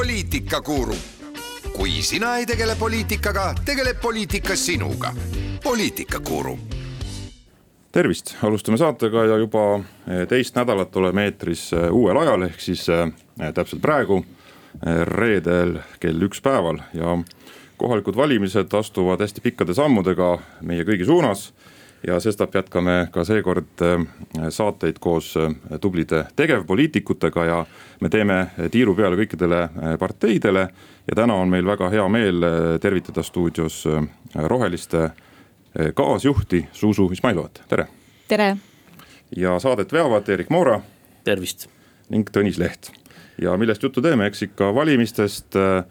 poliitikakuru. kui sina ei tegele poliitikaga, tegeleb poliitika sinuga. poliitikakuru. tervist, alustame saatega ja juba eh, teist nädalat oleme eetris eh, uuel ajal, ehk siis eh, täpselt praegu, reedel kell üks päeval ja kohalikud valimised astuvad hästi pikkade sammudega meie kõigi suunas ja sestap jätkame ka seekord äh, saateid koos äh, tublide tegevpoliitikutega ja me teeme tiiru peale kõikidele äh, parteidele. ja täna on meil väga hea meel tervitada stuudios roheliste kaasjuhti Zuzu Izmailovat, tere. tere. ja saadet veavad Erik Moora. tervist. ning Tõnis Leht ja millest juttu teeme, eks ikka valimistest Äh,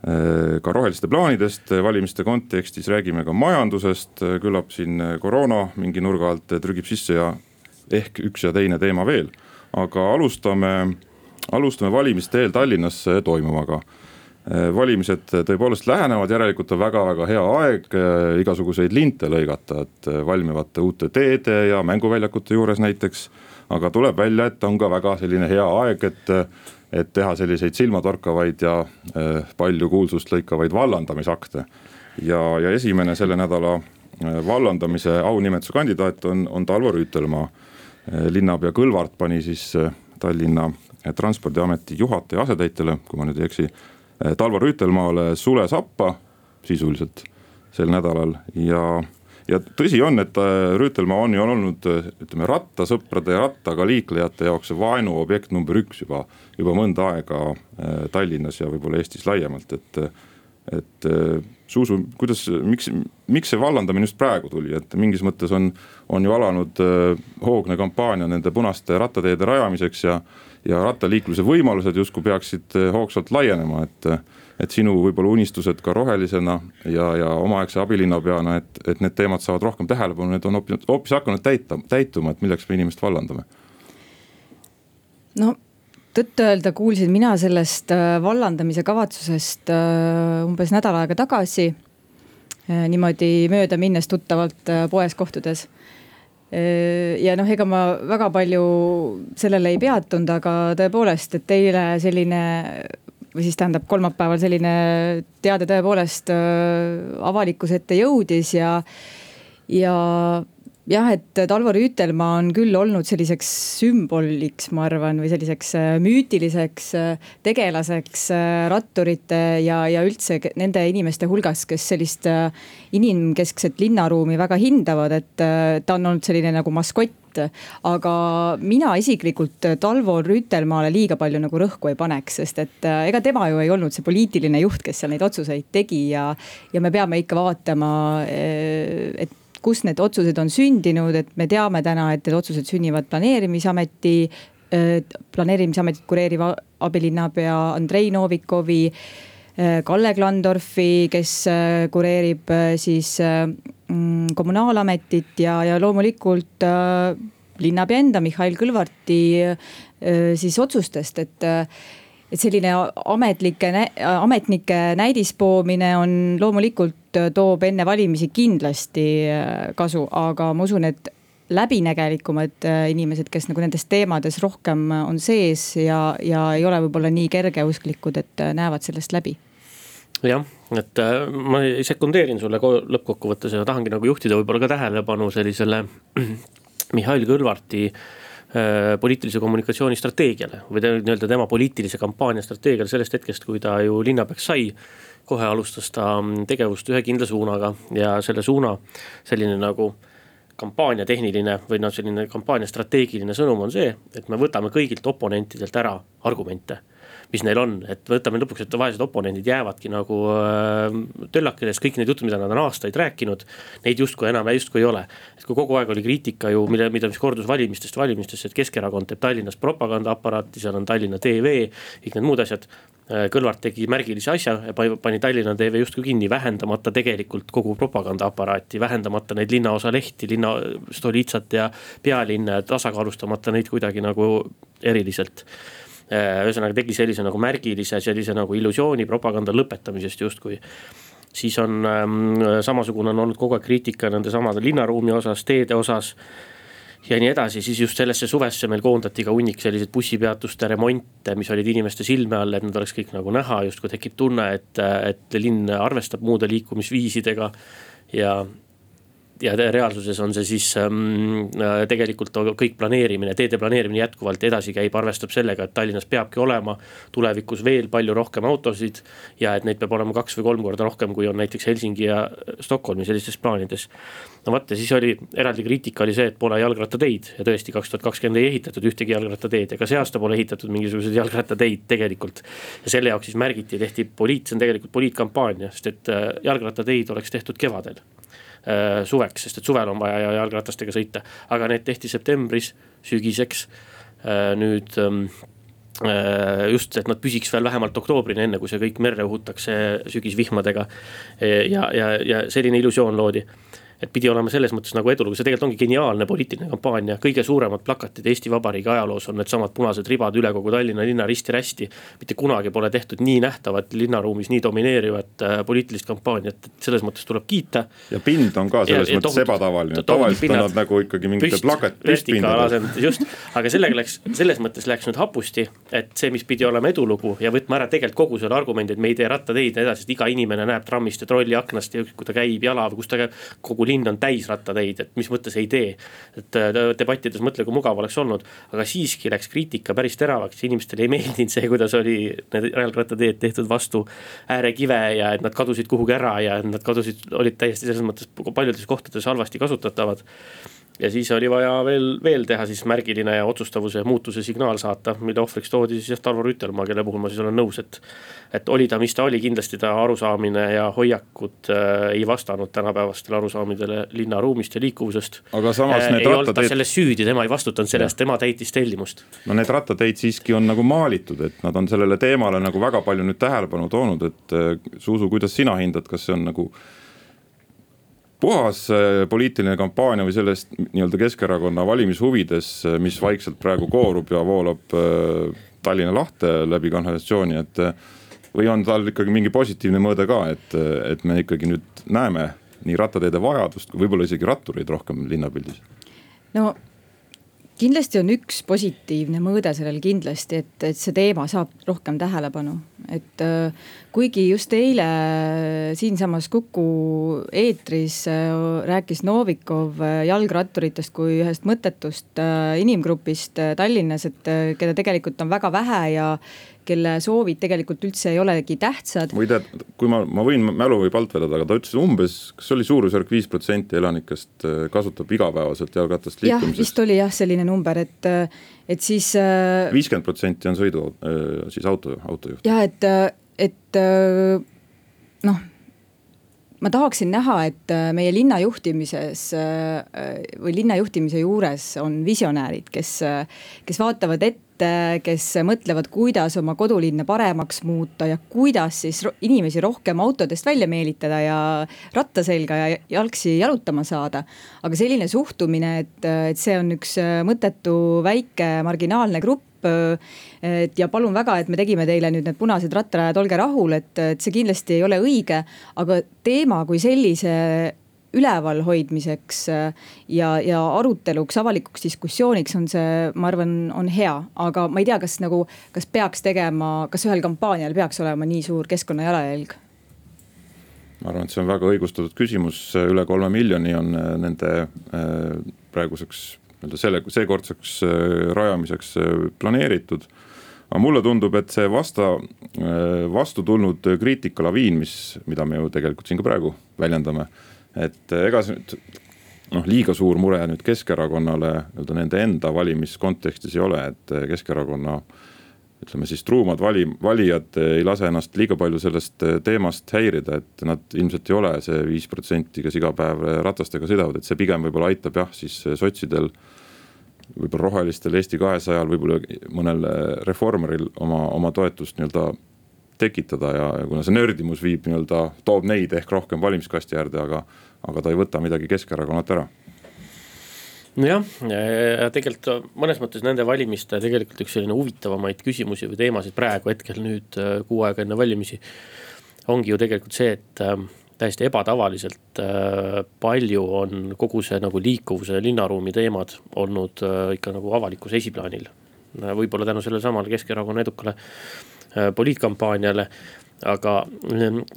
ka roheliste plaanidest äh, valimiste kontekstis, räägime ka majandusest, äh, küllap siin koroona mingi nurga alt trügib sisse ja ehk üks ja teine teema veel. aga alustame, alustame valimiste eel Tallinnas toimuvaga. valimised tõepoolest lähenevad, järelikult on väga-väga hea aeg igasuguseid linte lõigata, et valmivate uute teede ja mänguväljakute juures näiteks. aga tuleb välja, et on ka väga selline hea aeg, et et teha selliseid silmatorkavaid ja äh, palju kuulsust lõikavaid vallandamisakte. ja, ja esimene selle nädala äh, vallandamise aunimetuse kandidaat on, on Talvo Rüütelmaa. Äh, linnapea Kõlvart pani siis Tallinna transpordiameti juhataja asetäitjale, kui ma nüüd ei eksi, Talvo Rüütelmaale sule sappa sisuliselt sel nädalal ja ja tõsi on, et äh, Rüütelmaa on ju olnud ütleme rattasõprade ja rattaga liiklejate jaoks vaenuobjekt number üks juba, juba mõnda aega äh, Tallinnas ja võib-olla Eestis laiemalt, et. et äh, Zuzu, kuidas, miks, miks see vallandamine just praegu tuli, et mingis mõttes on, on ju alanud hoogne kampaania nende punaste rattateede rajamiseks ja. ja rattaliikluse võimalused justkui peaksid hoogsalt laienema, et et sinu võib-olla unistused ka rohelisena ja, ja omaaegse abilinnapeana, et, et need teemad saavad rohkem tähelepanu, need on hoopis, hoopis hakanud täita, täituma, et milleks me inimest vallandame? no tõtt-öelda kuulsin mina sellest äh, vallandamise kavatsusest äh, umbes nädal aega tagasi. Äh, niimoodi mööda minnes tuttavalt poes kohtudes ja noh, ega ma väga palju sellele ei peatunud, aga tõepoolest, et eile selline või siis tähendab kolmapäeval selline teade tõepoolest äh, avalikkuse ette jõudis ja, ja jah, et Talvo Rüütelmaa on küll olnud selliseks sümboliks, ma arvan, või selliseks äh, müütiliseks äh, tegelaseks ratturite ja, ja üldse nende inimeste hulgas, kes sellist inimkeskset linnaruumi väga hindavad, et ta on olnud selline nagu maskott. Aga mina isiklikult Talvo Rüütelmaale liiga palju nagu rõhku ei paneks, sest et äh, ega tema ju ei olnud see poliitiline juht, kes seal neid otsuseid tegi ja, ja me peame ikka vaatama, äh, et kus need otsused on sündinud, et me teame täna, et need otsused sünnivad planeerimisameti äh, planeerimisametit kureeriva abilinnapea Andrei Novikovi, Kalle Klandorfi, kes kureerib siis Mm, kommunaalametit ja, ja loomulikult äh, linnapea enda Mihhail Kõlvarti äh, siis otsustest, et äh, et selline ametlike, ametnike näidispoomine on loomulikult toob enne valimisi kindlasti kasu, aga ma usun, et läbinägelikumad inimesed, kes nagu nendes teemades rohkem on sees ja, ja ei ole võib-olla nii kergeusklikud, et näevad sellest läbi. Jah, et äh, ma sekundeerin sulle lõppkokkuvõttes ja tahangi nagu juhtida võib-olla ka tähelepanu sellisele Mihhail Kõlvarti äh, poliitilise kommunikatsiooni strateegiale või nii-öelda tema poliitilise kampaania strateegiale sellest hetkest, kui ta ju linnapeaks sai. kohe alustas ta mm, tegevust ühe kindla suunaga ja selle suuna selline nagu kampaania tehniline või noh, selline kampaania strateegiline sõnum on see, et me võtame kõigilt oponentidelt ära argumente mis neil on, et võtame lõpuks, et vaesed oponendid jäävadki nagu äh, töllakile, sest kõik need jutud, mida nad on aastaid rääkinud. Neid justkui enam justkui ei ole, et kui kogu aeg oli kriitika ju, mille, mida, mis kordus valimistest valimistesse, et Keskerakond teeb Tallinnas propagandaaparaati, seal on Tallinna TV, kõik need muud asjad äh, Kõlvart tegi märgilise asja ja pani Tallinna TV justkui kinni, vähendamata tegelikult kogu propagandaaparaati, vähendamata neid linnaosa lehti, linna Stolitsat ja pealinna, tasakaalustamata neid kuidagi nagu eriliselt ühesõnaga tegi sellise nagu märgilise sellise nagu illusiooni propaganda lõpetamisest justkui siis on ähm, samasugune on olnud kogu aeg kriitika nende samade linnaruumi osas, teede osas. ja nii edasi, siis just sellesse suvesse meil koondati ka hunnik selliseid bussipeatuste remonte, mis olid inimeste silme all, et need oleks kõik nagu näha, justkui tekib tunne, et, et linn arvestab muude liikumisviisidega. ja, ja reaalsuses on see siis ähm, tegelikult kõik planeerimine, teede planeerimine jätkuvalt edasi käib, arvestab sellega, et Tallinnas peabki olema tulevikus veel palju rohkem autosid. ja et neid peab olema kaks või kolm korda rohkem, kui on näiteks Helsingi ja Stockholmi sellistes plaanides. no vot ja siis oli eraldi kriitika oli see, et pole jalgrattateid ja tõesti kaks tuhat kakskümmend ei ehitatud ühtegi jalgrattateed ja ka see aasta pole ehitatud mingisuguseid jalgrattateid tegelikult. ja selle jaoks siis märgiti, tehti poliit, see on tegelikult poliitkampaania, sest et äh, jalgrattateid oleks tehtud kevadel Äh, suveks, sest et suvel on vaja jalgratastega sõita, aga need tehti septembris, sügiseks. Äh, nüüd ähm, äh, just, et nad püsiks veel vähemalt oktoobrini, enne kui see kõik merre uhutakse sügisvihmadega. ja, ja, ja selline illusioon loodi et pidi olema selles mõttes nagu edulugu, see tegelikult ongi geniaalne poliitiline kampaania, kõige suuremad plakatid Eesti Vabariigi ajaloos on needsamad punased ribad üle kogu Tallinna linna risti-rästi. mitte kunagi pole tehtud nii nähtavat linnaruumis nii domineerivat äh, poliitilist kampaaniat, et selles mõttes tuleb kiita. ja pind on ka selles ja, mõttes tohut, ebatavaline, tavaliselt on nad nagu ikkagi mingite plakat, püstpindadel. just, aga sellega läks, selles mõttes läks nüüd hapusti, et see, mis pidi olema edulugu ja võtma ära tegelikult kogu selle argumendi, et me ei tee rattateid edasi, sest iga inimene näeb trammist ja trolli aknast ja kui ta käib jala või kus ta käib, kogu linn on täis rattateid, et mis mõttes ei tee. et äh, debattides mõtle, kui mugav oleks olnud, aga siiski läks kriitika päris teravaks, inimestele ei meeldinud see, kuidas oli need jalgrattateed tehtud vastu äärekive ja et nad kadusid kuhugi ära ja nad kadusid, olid täiesti selles mõttes paljudes kohtades halvasti kasutatavad ja siis oli vaja veel, veel teha siis märgiline ja otsustavuse muutuse signaal saata, mille ohvriks toodi siis jah Tarvo Rüütelmaa, kelle puhul ma siis olen nõus, et. et oli ta, mis ta oli, kindlasti ta arusaamine ja hoiakud äh, ei vastanud tänapäevastele arusaamidele linnaruumist ja liikuvusest. aga samas äh, need rattateid. ei olnud ta selles süüdi, tema ei vastutanud selle eest, tema täitis tellimust. no need rattateid siiski on nagu maalitud, et nad on sellele teemale nagu väga palju nüüd tähelepanu toonud, et äh, Zuzu, kuidas sina hindad, kas see on nagu puhas äh, poliitiline kampaania või sellest nii-öelda Keskerakonna valimishuvides, äh, mis vaikselt praegu koorub ja voolab äh, Tallinna lahte läbi kanalisatsiooni, et. või on tal ikkagi mingi positiivne mõõde ka, et, et me ikkagi nüüd näeme nii rattateede vajadust võib-olla isegi rattureid rohkem linnapildis? no kindlasti on üks positiivne mõõde sellel kindlasti, et, et see teema saab rohkem tähelepanu. et kuigi just eile siinsamas Kuku eetris äh, rääkis Novikov äh, jalgratturitest kui ühest mõttetust inimgrupist Tallinnas, et keda tegelikult on väga vähe ja kelle soovid tegelikult üldse ei olegi tähtsad. muide, kui ma, ma võin, mälu võib alt vedada, aga ta ütles umbes, kas oli suurusjärk viis protsenti elanikest äh, kasutab igapäevaselt jalgratast liikumiseks? jah, vist oli jah selline number, et, äh, et siis. Äh, viiskümmend protsenti on sõidu, siis auto, autojuht. jah, et, et noh ma tahaksin näha, et meie linna juhtimises või linna juhtimise juures on visionäärid, kes, kes vaatavad ette, kes mõtlevad, kuidas oma kodulinna paremaks muuta ja kuidas siis inimesi rohkem autodest välja meelitada ja ratta selga ja jalgsi jalutama saada. aga selline suhtumine, et, et see on üks mõttetu väike marginaalne grupp et ja palun väga, et me tegime teile nüüd need punased rattarajad, olge rahul, et, et see kindlasti ei ole õige. aga teema kui sellise ülevalhoidmiseks äh, ja, ja aruteluks, avalikuks diskussiooniks on see, ma arvan, on hea, aga ma ei tea, kas nagu, kas peaks tegema, kas ühel kampaanial peaks olema nii suur keskkonna jalajälg? ma arvan, et see on väga õigustatud küsimus, üle kolme miljoni on äh, nende äh, praeguseks nii-öelda selle, seekordseks rajamiseks planeeritud. aga mulle tundub, et see vasta, vastu tulnud kriitikalaviin, mis, mida me ju tegelikult siin ka praegu väljendame et ega see nüüd noh, liiga suur mure nüüd Keskerakonnale nii-öelda nende enda valimiskontekstis ei ole, et Keskerakonna ütleme siis truumad vali, valijad ei lase ennast liiga palju sellest teemast häirida, et nad ilmselt ei ole see viis protsenti, kes iga päev ratastega sõidavad, et see pigem võib-olla aitab jah, siis sotsidel. Võib-olla rohelistel Eesti kahesajal, võib-olla mõnel reformeril oma, oma toetust nii-öelda tekitada ja, ja kuna see nördimus viib nii-öelda, toob neid ehk rohkem valimiskasti äärde, aga, aga ta ei võta midagi Keskerakonnalt ära nojah, ja tegelikult mõnes mõttes nende valimiste tegelikult üks selline huvitavamaid küsimusi või teemasid praegu hetkel nüüd kuu aega enne valimisi. ongi ju tegelikult see, et täiesti ebatavaliselt palju on kogu see nagu liikuvuse linnaruumi teemad olnud ikka nagu avalikkuse esiplaanil. võib-olla tänu sellele samale Keskerakonna edukale poliitkampaaniale aga,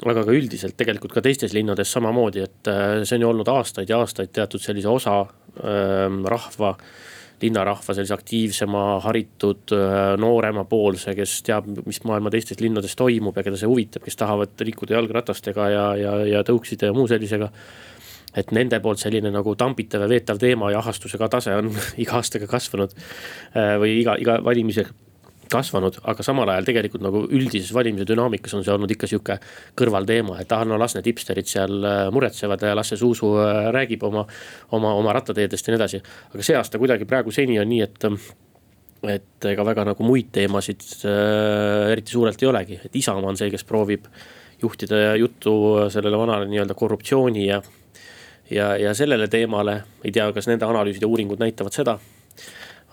aga ka üldiselt tegelikult ka teistes linnades samamoodi, et see on ju olnud aastaid ja aastaid teatud sellise osa äh, rahva linnarahva sellise aktiivsema, haritud, äh, nooremapoolse, kes teab, mis maailma teistes linnades toimub ja keda see huvitab, kes tahavad liikuda jalgratastega ja, ja, ja tõukside ja muu sellisega et nende poolt selline nagu tambitav ja veetav teema ja ahastusega tase on iga aastaga kasvanud. Äh, või iga, iga valimise kasvanud, aga samal ajal tegelikult nagu üldises valimise dünaamikas on see olnud ikka sihuke kõrvalteema, et ah no las need hipsterid seal äh, muretsevad ja las see Zuzu äh, räägib oma, oma, oma rattateedest ja nii edasi. aga see aasta kuidagi praegu seni on nii, et et ega väga nagu muid teemasid äh, eriti suurelt ei olegi, et Isamaa on see, kes proovib juhtida juttu sellele vanale nii-öelda korruptsiooni ja, ja, ja sellele teemale. ei tea, kas nende analüüsid ja uuringud näitavad seda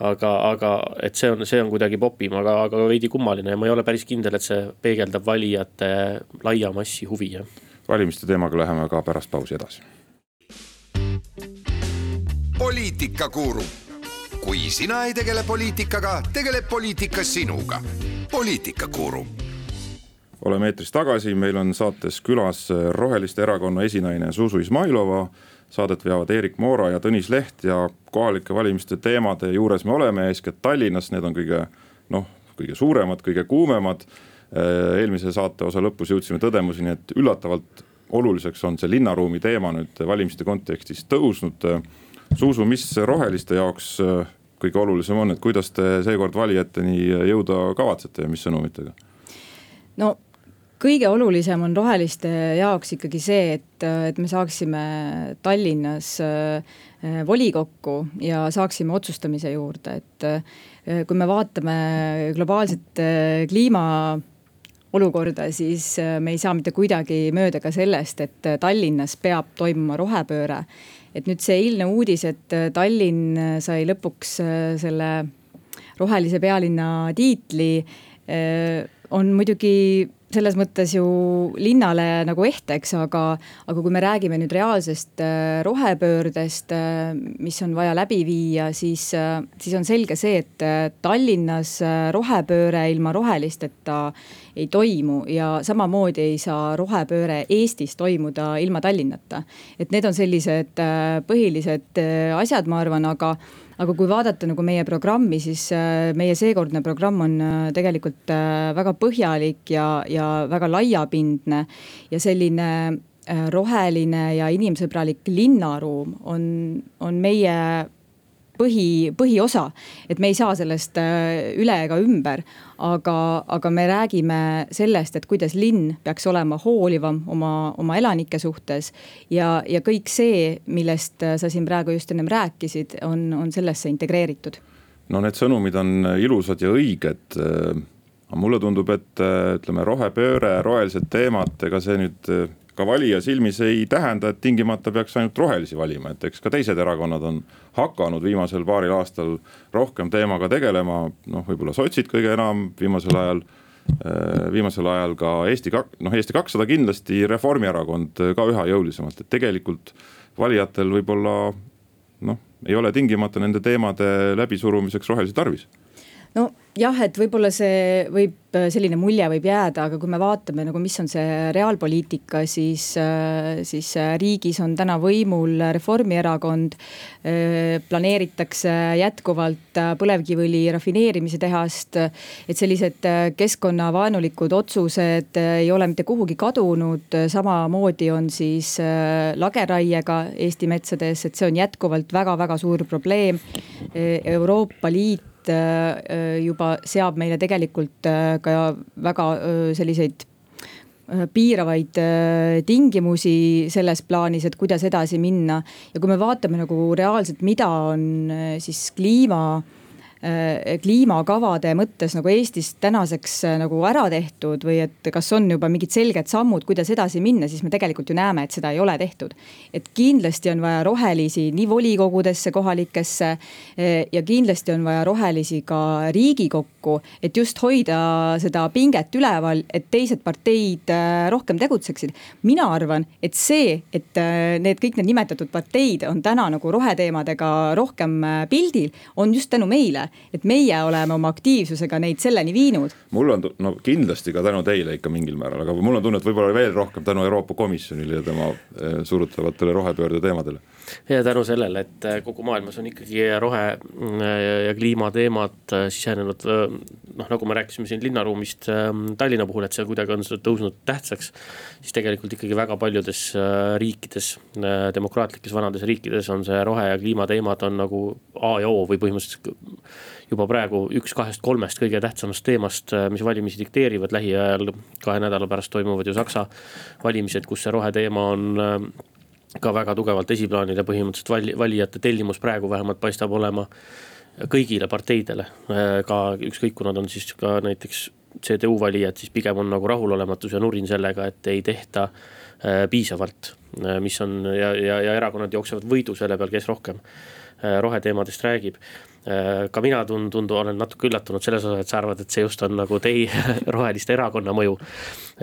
aga, aga et see on, see on kuidagi popim, aga, aga veidi kummaline ja ma ei ole päris kindel, et see peegeldab valijate laia massi huvi, jah. valimiste teemaga läheme ka pärast pausi edasi. poliitikakuru, kui sina ei tegele poliitikaga, tegeleb poliitika sinuga. poliitikakuru oleme eetris tagasi, meil on saates külas Roheliste Erakonna esinaine Zuzu Izmailova saadet veavad Erik Moora ja Tõnis Leht ja kohalike valimiste teemade juures me oleme, eeskätt Tallinnas, need on kõige noh, kõige suuremad, kõige kuumemad. eelmise saate osa lõpus jõudsime tõdemuseni, et üllatavalt oluliseks on see linnaruumi teema nüüd valimiste kontekstis tõusnud. Zuzu, mis roheliste jaoks kõige olulisem on, et kuidas te seekord valijateni jõuda kavatsete ja mis sõnumitega? no kõige olulisem on roheliste jaoks ikkagi see, et, et me saaksime Tallinnas äh, volikokku ja saaksime otsustamise juurde, et äh, kui me vaatame globaalset äh, kliima olukorda, siis me ei saa mitte kuidagi mööda ka sellest, et Tallinnas peab toimuma rohepööre. et nüüd see eilne uudis, et Tallinn sai lõpuks selle rohelise pealinna tiitli, on muidugi selles mõttes ju linnale nagu ehteks, aga, aga kui me räägime nüüd reaalsest äh, rohepöördest, äh, mis on vaja läbi viia, siis, äh, siis on selge see, et Tallinnas rohepööre ilma rohelisteta ei toimu ja samamoodi ei saa rohepööre Eestis toimuda ilma Tallinnata. et need on sellised põhilised asjad, ma arvan, aga aga kui vaadata nagu meie programmi, siis äh, meie seekordne programm on äh, tegelikult äh, väga põhjalik ja, ja väga laiapindne. Ja selline roheline ja inimsõbralik linnaruum on, on meie põhi, põhiosa. et me ei saa sellest äh, üle ega ümber, aga, aga me räägime sellest, et kuidas linn peaks olema hoolivam oma, oma elanike suhtes. ja, ja kõik see, millest äh, sa siin praegu just ennem rääkisid, on, on sellesse integreeritud. no need sõnumid on ilusad ja õiged aga mulle tundub, et ütleme, rohepööre, rohelised teemad, ega see nüüd ka valija silmis ei tähenda, et tingimata peaks ainult rohelisi valima, et eks ka teised erakonnad on hakanud viimasel paaril aastal rohkem teemaga tegelema, noh, võib-olla sotsid kõige enam viimasel ajal äh, viimasel ajal ka Eesti, noh Eesti kakssada kindlasti, Reformierakond ka üha jõulisemalt, et tegelikult valijatel võib-olla noh, ei ole tingimata nende teemade läbisurumiseks rohelisi tarvis nojah, et võib-olla see võib, selline mulje võib jääda, aga kui me vaatame nagu, mis on see reaalpoliitika, siis, siis riigis on täna võimul Reformierakond. planeeritakse jätkuvalt põlevkiviõli rafineerimise tehast. et sellised keskkonnavaenulikud otsused ei ole mitte kuhugi kadunud, samamoodi on siis lageraiega Eesti metsades, et see on jätkuvalt väga-väga suur probleem. Euroopa Liit Äh, juba seab meile tegelikult äh, ka väga äh, selliseid piiravaid tingimusi selles plaanis, et kuidas edasi minna. ja kui me vaatame nagu reaalselt, mida on siis kliima Äh, kliimakavade mõttes nagu Eestis tänaseks äh, nagu ära tehtud või et kas on juba mingid selged sammud, kuidas edasi minna, siis me tegelikult ju näeme, et seda ei ole tehtud. et kindlasti on vaja rohelisi nii volikogudesse, kohalikesse äh, ja kindlasti on vaja rohelisi ka riigikokku, et just hoida seda pinget üleval, et teised parteid rohkem tegutseksid. mina arvan, et see, et need kõik need nimetatud parteid on täna nagu roheteemadega rohkem pildil, on just tänu meile et meie oleme oma aktiivsusega neid selleni viinud. mul on, no kindlasti ka tänu teile ikka mingil määral, aga mul on tunne, et võib-olla veel rohkem tänu Euroopa Komisjonile ja tema eh, surutavatele rohepöörde teemadele. Ja tänu sellele, et eh, kogu maailmas on ikkagi rohe- mm, ja kliimateemad sisenenud, noh nagu me rääkisime siin linnaruumist Tallinna puhul, et see kuidagi on tõusnud tähtsaks. siis tegelikult ikkagi väga paljudes riikides, demokraatlikes vanades riikides on see rohe- ja kliimateemad on nagu A ja O või põhimõtteliselt juba praegu üks kahest-kolmest kõige tähtsamast teemast, äh, mis valimisi dikteerivad, lähiajal kahe nädala pärast toimuvad ju Saksa valimised, kus see roheteema on äh, ka väga tugevalt esiplaanil ja põhimõtteliselt vali, valijate tellimus praegu vähemalt paistab olema kõigile parteidele, äh, ka ükskõik, kui nad on siis ka näiteks CDU valijad, siis pigem on nagu rahulolematus ja nurin sellega, et ei tehta piisavalt. mis on ja, ja, ja erakonnad jooksevad võidu selle peal, kes rohkem roheteemadest räägib Äh, ka mina tund-, tundu, olen natuke üllatunud selles osas, et sa arvad, et see just on nagu teie roheliste erakonna mõju.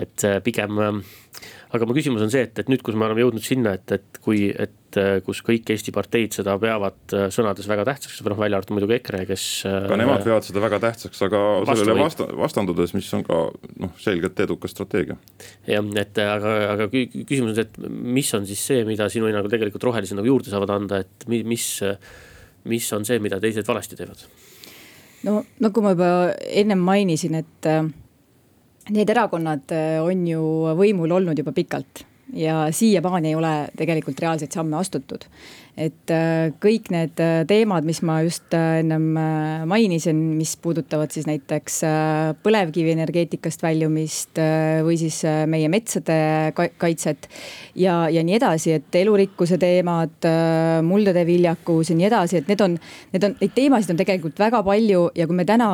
et äh, pigem, ähm, aga mu küsimus on see, et, et nüüd, kus me oleme jõudnud sinna, et, et kui, et äh, kus kõik Eesti parteid seda peavad sõnades väga tähtsaks, noh välja arvatud muidugi EKRE, kes. ka nemad peavad seda väga tähtsaks, aga sellele vasta, vastandudes, mis on ka noh, selgelt edukas strateegia. jah, et aga, aga küsimus on see, et mis on siis see, mida sinu hinnangul tegelikult rohelised nagu juurde saavad anda, et mis, mis on see, mida teised valesti teevad? no nagu ma juba ennem mainisin, et äh, need erakonnad äh, on ju võimul olnud juba pikalt ja siiamaani ei ole tegelikult reaalseid samme astutud et äh, kõik need äh, teemad, mis ma just äh, ennem mainisin, mis puudutavad siis näiteks põlevkivienergeetikast väljumist või siis meie metsade kaitset ja, ja nii edasi, et elurikkuse teemad, muldade viljakus ja nii edasi, et need on, need on, neid teemasid on tegelikult väga palju ja kui me täna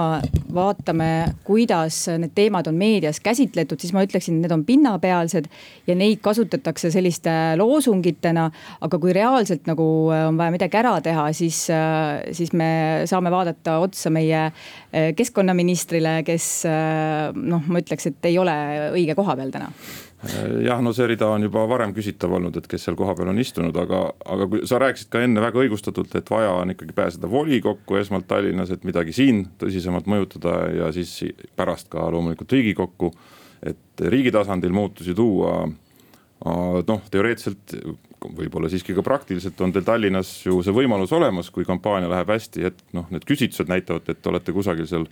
vaatame, kuidas need teemad on meedias käsitletud, siis ma ütleksin, need on pinnapealsed ja neid kasutatakse selliste loosungitena, aga kui reaalselt nagu on vaja midagi ära teha, siis, äh, siis me saame vaadata otsa meie äh, keskkonnaministrile, kes noh, ma ütleks, et ei ole õige koha peal täna jah, no see rida on juba varem küsitav olnud, et kes seal kohapeal on istunud, aga, aga kui sa rääkisid ka enne väga õigustatult, et vaja on ikkagi pääseda volikokku esmalt Tallinnas, et midagi siin tõsisemalt mõjutada ja siis pärast ka loomulikult Riigikokku. et riigi tasandil muutusi tuua noh, teoreetiliselt võib-olla siiski ka praktiliselt on teil Tallinnas ju see võimalus olemas, kui kampaania läheb hästi, et noh, need küsitlused näitavad, et te olete kusagil seal.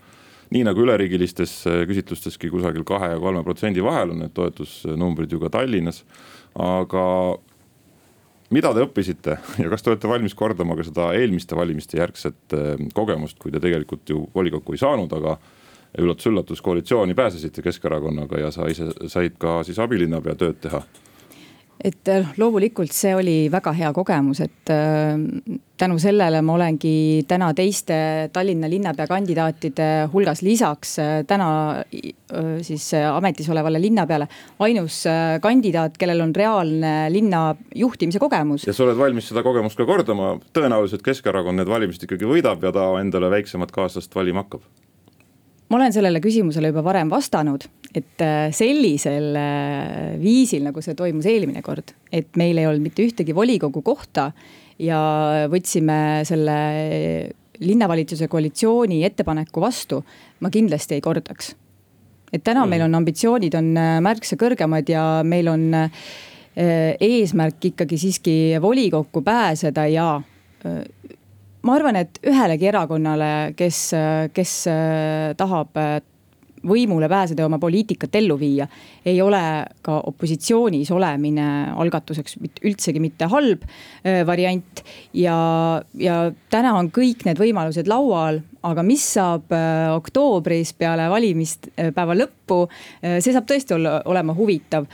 nii nagu üleriigilistes küsitlusteski kusagil kahe ja kolme protsendi vahel on need toetusnumbrid ju ka Tallinnas, aga mida te õppisite ja kas te olete valmis kordama ka seda eelmiste valimiste järgset äh, kogemust, kui te tegelikult ju volikokku ei saanud, aga üllatus-üllatus, koalitsiooni pääsesite Keskerakonnaga ja sa ise said ka siis abilinnapea tööd teha et äh, loomulikult see oli väga hea kogemus, et äh, tänu sellele ma olengi täna teiste Tallinna linnapea kandidaatide hulgas lisaks äh, täna siis ametis olevale linnapeale ainus kandidaat, kellel on reaalne linna juhtimise kogemus. ja sa oled valmis seda kogemust ka kordama, tõenäoliselt Keskerakond need valimised ikkagi võidab ja ta endale väiksemat kaaslast valima hakkab ma olen sellele küsimusele juba varem vastanud, et äh, sellisel äh, viisil, nagu see toimus eelmine kord, et meil ei olnud mitte ühtegi volikogu kohta ja võtsime selle linnavalitsuse koalitsiooni ettepaneku vastu, ma kindlasti ei kordaks. et täna mm. meil on ambitsioonid on äh, märksa kõrgemad ja meil on eesmärk ikkagi siiski volikokku pääseda ja ma arvan, et ühelegi erakonnale, kes, kes äh, tahab äh, võimule pääseda ja oma poliitikat ellu viia, ei ole ka opositsioonis olemine algatuseks üldsegi mitte halb äh, variant. ja, ja täna on kõik need võimalused laual, aga mis saab oktoobris peale valimispäeva lõppu, see saab tõesti olla, olema huvitav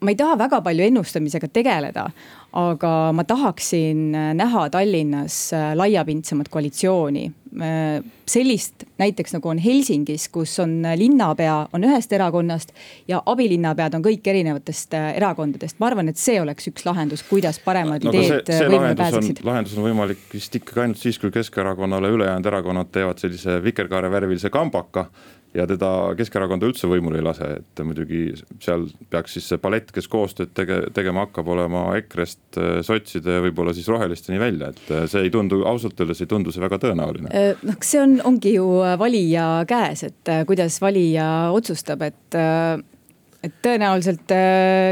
ma ei taha väga palju ennustamisega tegeleda, aga ma tahaksin näha Tallinnas laiapindsemat koalitsiooni sellist näiteks nagu on Helsingis, kus on linnapea on ühest erakonnast ja abilinnapead on kõik erinevatest erakondadest. ma arvan, et see oleks üks lahendus, kuidas paremad no, ideed võimule pääseksid. lahendus on võimalik vist ikkagi ainult siis, kui Keskerakonnale ülejäänud erakonnad teevad sellise vikerkaarevärvilise kambaka ja teda Keskerakonda üldse võimule ei lase, et muidugi seal peaks siis see palett, kes koostööd tege-, tegema hakkab, olema EKRE-st, äh, sotside ja võib-olla siis rohelisteni välja, et äh, see ei tundu, ausalt öeldes ei tundu see väga tõenäoline. Äh, noh, see on, ongi ju valija käes, et kuidas valija otsustab, et et tõenäoliselt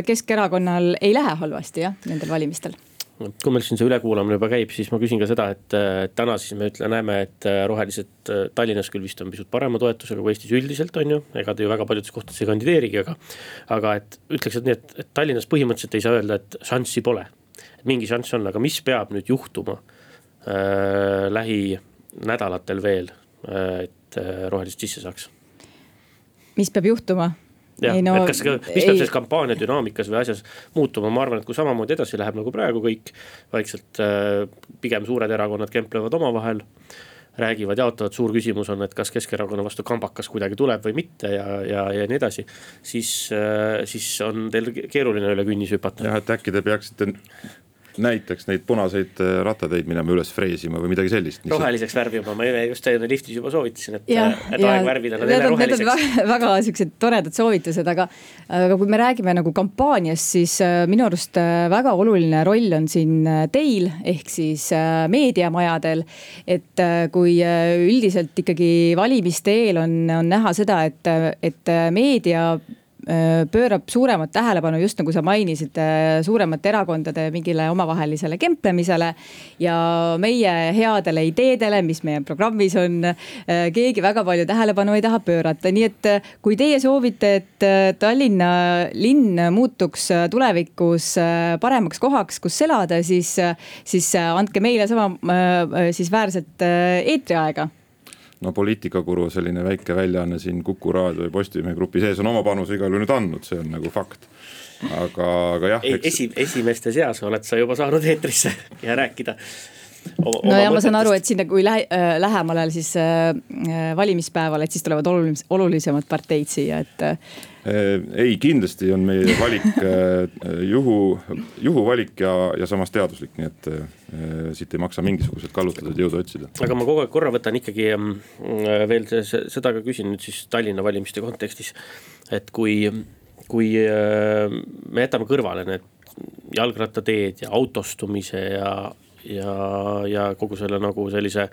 Keskerakonnal ei lähe halvasti jah, nendel valimistel kui meil siin see ülekuulamine juba käib, siis ma küsin ka seda, et täna siis me ütle, näeme, et äh, rohelised äh, Tallinnas küll vist on pisut parema toetusega kui Eestis üldiselt on ju, ega ta ju väga paljudes kohtades ei kandideerigi, aga. aga et ütleks, et nii, et, et Tallinnas põhimõtteliselt ei saa öelda, et šanssi pole. mingi šanss on, aga mis peab nüüd juhtuma äh, lähinädalatel veel äh,, et äh, rohelised sisse saaks? mis peab juhtuma? Jah, no, et kas, mis peab selles kampaania dünaamikas või asjas muutuma, ma arvan, et kui samamoodi edasi läheb nagu praegu kõik. vaikselt äh, pigem suured erakonnad kemplevad omavahel räägivad, jaotavad, suur küsimus on, et kas Keskerakonna vastu kambakas kuidagi tuleb või mitte ja, ja, ja nii edasi. siis, äh, siis on teil keeruline üle künnise hüpata. jah, et äkki te peaksite näiteks neid punaseid äh, rattateid minema üles freesima või midagi sellist. roheliseks värvima, ma just liftis juba soovitasin, et, et aeg värvida nad jälle roheliseks. Need on väga siuksed toredad soovitused, aga, aga kui me räägime nagu kampaaniast, siis äh, minu arust äh, väga oluline roll on siin teil ehk siis meediamajadel. et kui üldiselt ikkagi valimiste eel on, on näha seda, et, et meedia Äh, pöörab suuremat tähelepanu, just nagu sa mainisid, äh, suuremate erakondade mingile omavahelisele kemplemisele. ja meie headele ideedele, mis meie programmis on, äh, keegi väga palju tähelepanu ei taha pöörata, nii et kui teie soovite, et Tallinna linn muutuks tulevikus paremaks kohaks, kus elada, siis, siis andke meile sama siis väärset eetriaega no poliitikakuru selline väike väljaanne siin Kuku raadio ja Postimehe grupi sees on oma panuse igal juhul nüüd andnud, see on nagu fakt. aga, aga jah. Eks... esi, esimeste seas oled sa juba saanud eetrisse ja rääkida no ja ma saan aru, et sinna, kui lähe, äh, lähemale siis äh, valimispäevale, et siis tulevad olulis, olulisemad parteid siia, et äh, Äh, ei, kindlasti on meie valik äh, juhu, juhuvalik ja, ja samas teaduslik, nii et äh, siit ei maksa mingisuguseid kallutatud jõudu otsida. aga ma kogu aeg korra võtan ikkagi veel seda ka küsin nüüd siis Tallinna valimiste kontekstis. et kui, kui me jätame kõrvale need jalgrattateed ja autostumise ja, ja, ja kogu selle nagu sellise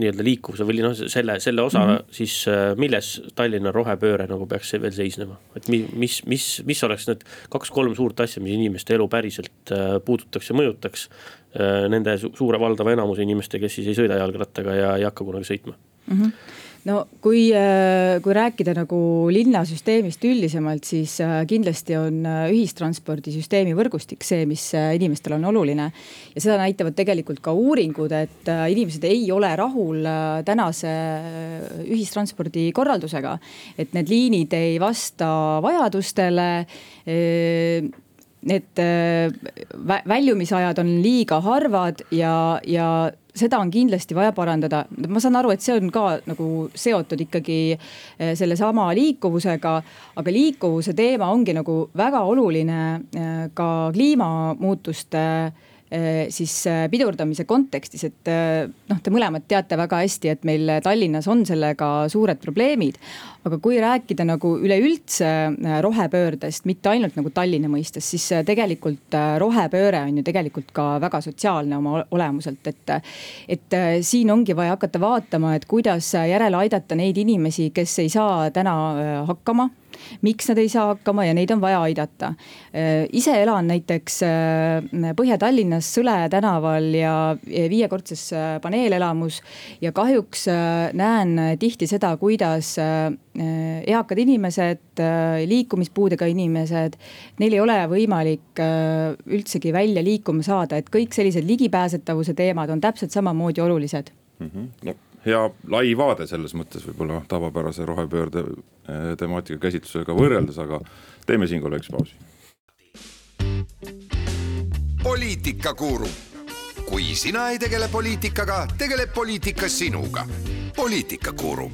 nii-öelda liikuvuse või noh, selle, selle osa mm, -hmm. siis äh, milles Tallinna rohepööre nagu peaks veel seisnema? et mi, mis, mis, mis oleks need kaks-kolm suurt asja, mis inimeste elu päriselt äh, puudutaks ja mõjutaks. Äh, nende suure valdava enamuse inimeste, kes siis ei sõida jalgrattaga ja ei hakka kunagi sõitma mm. -hmm no kui, äh, kui rääkida nagu linnasüsteemist üldisemalt, siis äh, kindlasti on äh, ühistranspordisüsteemi võrgustik see, mis inimestele on oluline. ja seda näitavad tegelikult ka uuringud, et inimesed ei ole rahul tänase ühistranspordi korraldusega. et need liinid ei vasta vajadustele need väljumisajad on liiga harvad ja, ja seda on kindlasti vaja parandada, ma saan aru, et see on ka nagu seotud ikkagi eh, sellesama liikuvusega. aga liikuvuse teema ongi nagu väga oluline eh, ka kliimamuutuste siis eh, pidurdamise kontekstis, et eh, noh, te mõlemad teate väga hästi, et meil Tallinnas on sellega suured probleemid. aga kui rääkida nagu üleüldse rohepöördest, mitte ainult nagu Tallinna mõistes, siis tegelikult rohepööre on ju tegelikult ka väga sotsiaalne oma olemuselt, et. et siin ongi vaja hakata vaatama, et kuidas järele aidata neid inimesi, kes ei saa täna hakkama miks nad ei saa hakkama ja neid on vaja aidata. Äh, ise elan näiteks äh, Põhja-Tallinnas Sõle tänaval ja viiekordses äh, paneelelamus ja kahjuks näen tihti seda, kuidas eakad inimesed, liikumispuudega inimesed, neil ei ole võimalik üldsegi välja liikuma saada, et kõik sellised ligipääsetavuse teemad on täpselt samamoodi olulised mm. -hmm. No hea lai vaade selles mõttes võib-olla tavapärase rohepöörde eh, temaatika käsitlusega võrreldes, aga teeme siinkohal väikse pausi. poliitikakuru. kui sina ei tegele poliitikaga, tegeleb poliitika sinuga. poliitikakuru.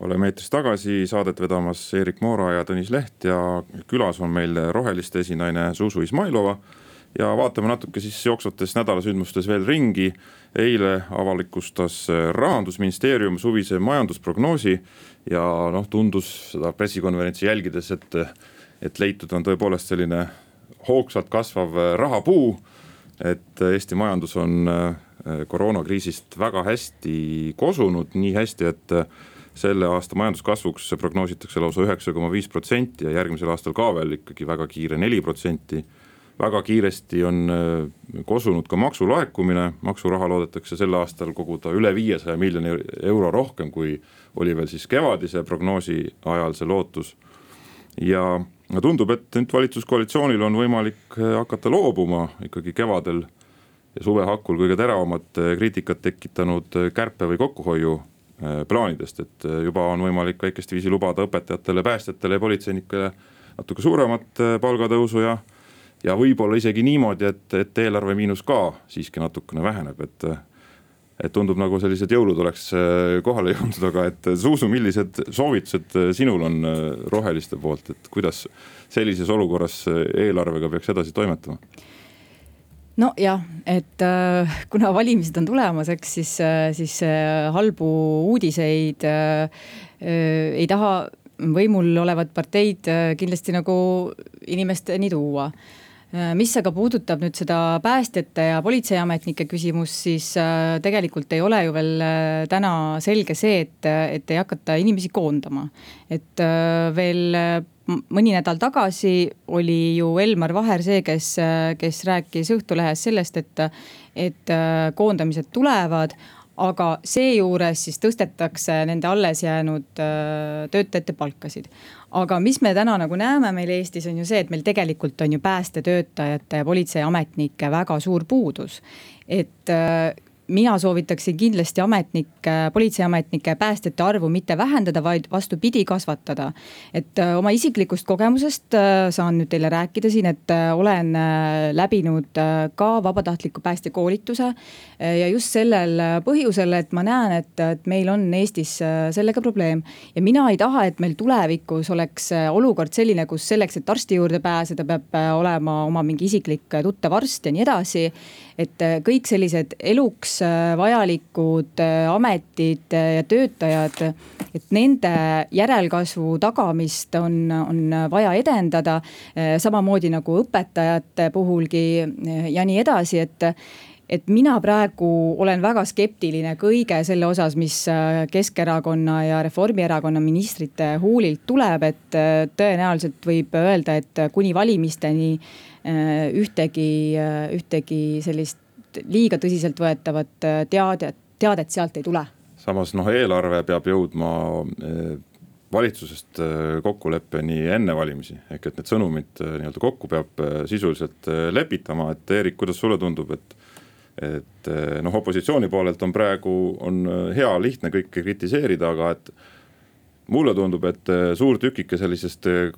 oleme eetris tagasi, saadet vedamas Erik Moora ja Tõnis Leht ja külas on meil roheliste esinaine Zuzu Izmailova ja vaatame natuke siis jooksvates nädalasündmustes veel ringi. eile avalikustas rahandusministeerium suvise majandusprognoosi ja noh, tundus seda pressikonverentsi jälgides, et, et leitud on tõepoolest selline hoogsalt kasvav rahapuu. et Eesti majandus on koroonakriisist väga hästi kosunud, nii hästi, et selle aasta majanduskasvuks prognoositakse lausa üheksa koma viis protsenti ja järgmisel aastal ka veel ikkagi väga kiire neli protsenti väga kiiresti on äh, kosunud ka maksulaekumine, maksuraha loodetakse sel aastal koguda üle viiesaja miljoni euro rohkem, kui oli veel siis kevadise prognoosi ajal see lootus. ja tundub, et nüüd valitsuskoalitsioonil on võimalik äh, hakata loobuma ikkagi kevadel ja suve hakul kõige teravamat äh, kriitikat tekitanud kärpe või kokkuhoiu plaanidest, et juba on võimalik väikest viisi lubada õpetajatele, päästjatele ja politseinikele natuke suuremat palgatõusu ja ja võib-olla isegi niimoodi, et, et eelarve miinus ka siiski natukene väheneb, et. et tundub nagu sellised jõulud oleks äh, kohale jõudnud, aga et Zuzu, millised soovitused äh, sinul on äh, roheliste poolt, et kuidas sellises olukorras eelarvega peaks edasi toimetama? nojah, et äh, kuna valimised on tulemas, eks siis äh,, siis äh, halbu uudiseid ei taha võimul olevad parteid kindlasti nagu inimesteni tuua Äh, mis aga puudutab nüüd seda päästjate ja politseiametnike küsimust, siis äh, tegelikult ei ole ju veel äh, täna selge see, et, et ei hakata inimesi koondama. et veel mõni nädal tagasi oli ju Elmar Vaher see, kes, kes rääkis Õhtulehes sellest, et, et koondamised tulevad aga seejuures siis tõstetakse nende alles jäänud töötajate palkasid aga mis me täna nagu näeme meil Eestis on ju see, et meil tegelikult on ju päästetöötajate ja politseiametnike väga suur puudus. et mina soovitaksin kindlasti ametnike, politseiametnike, päästjate arvu mitte vähendada, vaid vastupidi, kasvatada. et äh, oma isiklikust kogemusest äh, saan nüüd teile rääkida siin, et äh, olen läbinud ka vabatahtliku päästjakoolituse. ja just sellel põhjusel, et ma näen, et, et meil on Eestis sellega probleem. ja mina ei taha, et meil tulevikus oleks olukord selline, kus selleks, et arsti juurde pääseda, peab olema oma mingi isiklik tuttav arst ja nii edasi et äh, kõik sellised eluks äh, vajalikud äh, ametid ja töötajad, et nende järelkasvu tagamist on, on vaja edendada. samamoodi nagu õpetajate puhulgi ja nii edasi, et et mina praegu olen väga skeptiline kõige selle osas, mis Keskerakonna ja Reformierakonna ministrite huulilt tuleb, et tõenäoliselt võib öelda, et kuni valimisteni ühtegi, äh, ühtegi sellist liiga tõsiseltvõetavat äh, teadet, teadet sealt ei tule. samas noh, eelarve peab jõudma valitsusest kokkuleppeni enne valimisi, ehk et need sõnumid nii-öelda kokku peab sisuliselt lepitama, et Eerik, kuidas sulle tundub, et et noh, opositsiooni poolelt on praegu, on hea lihtne kõike kritiseerida, aga et mulle tundub, et äh, suur tükike sellisest äh,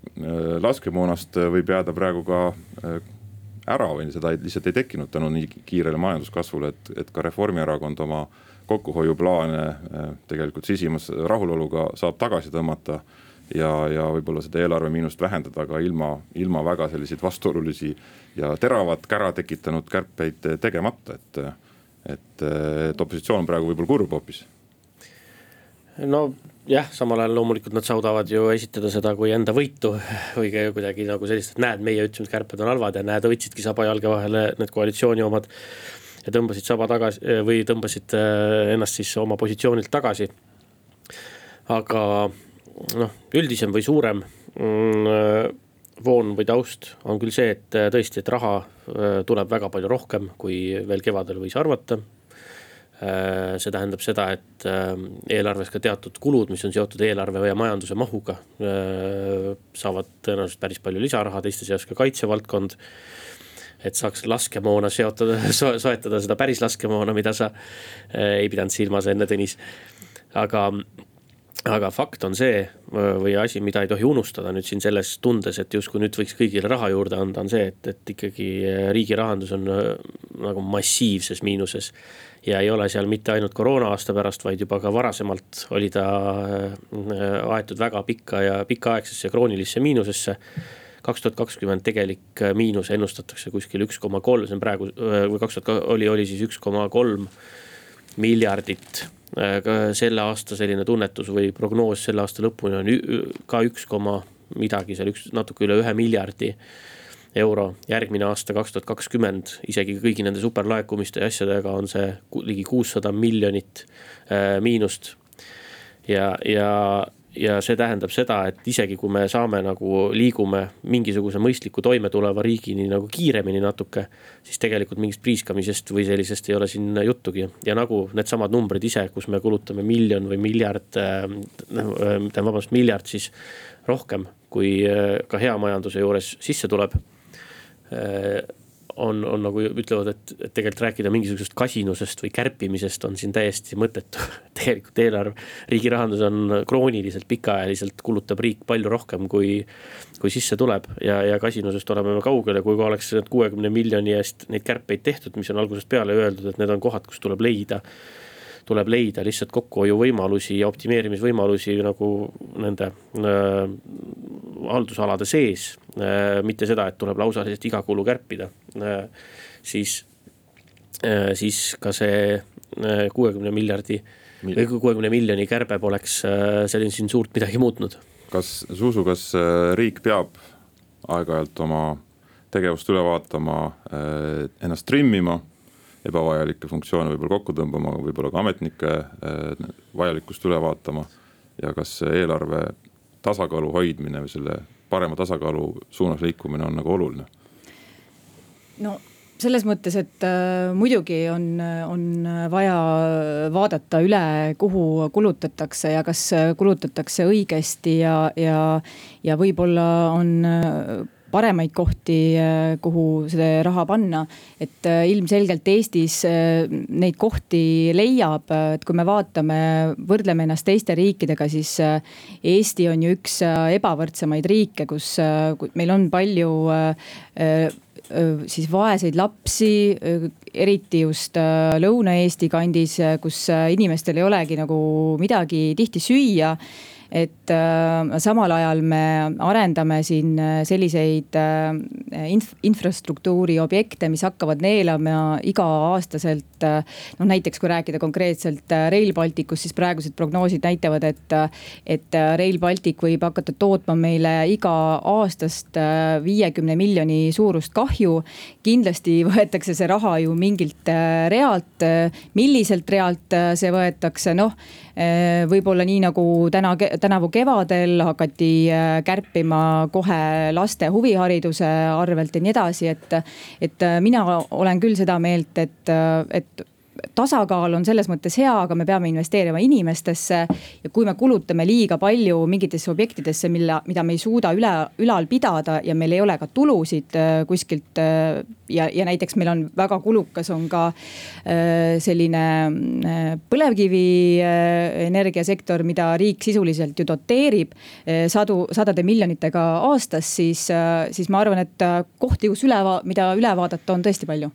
laskemoonast äh, võib jääda praegu ka ära või seda lihtsalt ei tekkinud tänu nii kiirele majanduskasvule, et, et ka Reformierakond oma kokkuhoiuplaane tegelikult sisimas rahuloluga saab tagasi tõmmata. ja, ja võib-olla seda eelarve miinust vähendada ka ilma, ilma väga selliseid vastuolulisi ja teravat kära tekitanud kärpeid tegemata, et, et, et opositsioon on praegu võib-olla kurb hoopis no jah, samal ajal loomulikult nad saadavad ju esitada seda kui enda võitu või kuidagi nagu sellist, et näed, meie ütlesime, et kärped on halvad ja näed, võtsidki saba jalge vahele need koalitsiooni omad. ja tõmbasid saba tagasi või tõmbasid äh, ennast siis oma positsioonilt tagasi. aga noh, üldisem või suurem mm, voon või taust on küll see, et äh, tõesti, et raha äh, tuleb väga palju rohkem, kui veel kevadel võis arvata Äh, see tähendab seda, et äh, eelarves ka teatud kulud, mis on seotud eelarve ja majanduse mahuga, äh, saavad tõenäoliselt päris palju lisaraha, teiste seas ka kaitsevaldkond. et saaks laskemoona seotada so,, soetada seda päris laskemoona, mida sa ei pidanud silmas enne, Tõnis. aga aga fakt on see või asi, mida ei tohi unustada nüüd siin selles tundes, et justkui nüüd võiks kõigile raha juurde anda, on see, et, et ikkagi riigi rahandus on nagu massiivses miinuses. ja ei ole seal mitte ainult koroona aasta pärast, vaid juba ka varasemalt oli ta aetud väga pikka ja pikaaegsesse kroonilisse miinusesse kaks tuhat kakskümmend tegelik miinus ennustatakse kuskil üks koma kolm, see on praegu või kaks tuhat oli, oli siis üks koma kolm miljardit selle aasta selline tunnetus või prognoos selle aasta lõpuni on ka üks koma midagi seal üks, natuke üle ühe miljardi euro. järgmine aasta, kaks tuhat kakskümmend, isegi kõigi nende superlaekumiste ja asjadega on see ligi kuussada miljonit äh, miinust. ja, ja ja see tähendab seda, et isegi kui me saame nagu, liigume mingisuguse mõistliku toimetuleva riigini nagu kiiremini natuke. siis tegelikult mingist priiskamisest või sellisest ei ole siin juttugi ja nagu needsamad numbrid ise, kus me kulutame miljon või miljard äh,, tähendab vabandust, miljard siis rohkem, kui äh, ka hea majanduse juures sisse tuleb äh, on, on nagu ütlevad, et, et tegelikult rääkida mingisugusest kasinusest või kärpimisest on siin täiesti mõttetu. tegelikult eelarve, riigi rahandus on krooniliselt pikaajaliselt kulutab riik palju rohkem, kui, kui sisse tuleb ja, ja kasinusest oleme me kaugel ja kui oleks need kuuekümne miljoni eest neid kärpeid tehtud, mis on algusest peale öeldud, et need on kohad, kus tuleb leida tuleb leida lihtsalt kokkuhoiuvõimalusi ja optimeerimisvõimalusi nagu nende äh, haldusalade sees äh,. mitte seda, et tuleb lausaliselt iga kulu kärpida äh,, siis äh,, siis ka see äh, kuuekümne miljardi või kuuekümne miljoni kärbe poleks äh, selline siin suurt midagi muutnud. kas, Zuzu, kas äh, riik peab aeg-ajalt oma tegevust üle vaatama, äh, ennast trimmima ebavajalikke funktsioone võib-olla kokku tõmbama, võib-olla ka ametnike eh, vajalikkust üle vaatama. ja kas eelarve tasakaalu hoidmine või selle parema tasakaalu suunas liikumine on nagu oluline? no selles mõttes, et äh, muidugi on, on vaja vaadata üle, kuhu kulutatakse ja kas kulutatakse õigesti ja, ja, ja võib-olla on äh, paremaid kohti, äh, kuhu see raha panna. et äh, ilmselgelt Eestis äh, neid kohti leiab, et kui me vaatame, võrdleme ennast teiste riikidega, siis Eesti on ju üks ebavõrdsemaid riike, kus meil on palju siis vaeseid lapsi, eriti just Lõuna-Eesti kandis, kus inimestel ei olegi nagu midagi tihti süüa et äh, samal ajal me arendame siin äh, selliseid äh, inf infrastruktuuri objekte, mis hakkavad neelama iga-aastaselt. noh, näiteks kui rääkida konkreetselt Rail Balticust, siis praegused prognoosid näitavad, et, et Rail Baltic võib hakata tootma meile iga-aastast viiekümne miljoni suurust kahju. kindlasti võetakse see raha ju mingilt realt, milliselt realt see võetakse, noh võib-olla nii nagu täna tänavu kevadel hakati äh, kärpima kohe laste huvihariduse arvelt ja nii edasi, et. et äh, mina olen küll seda meelt, et, äh, et tasakaal on selles mõttes hea, aga me peame investeerima inimestesse. ja kui me kulutame liiga palju mingitesse objektidesse, mille, mida me ei suuda üle, ülal pidada ja meil ei ole ka tulusid äh, kuskilt. Äh, ja, ja näiteks meil on väga kulukas, on ka äh, selline põlevkivi energiasektor, mida riik sisuliselt ju doteerib sadu, sadade miljonitega aastas, siis, siis ma arvan, et kohti, kus üle, mida üle vaadata, on tõesti palju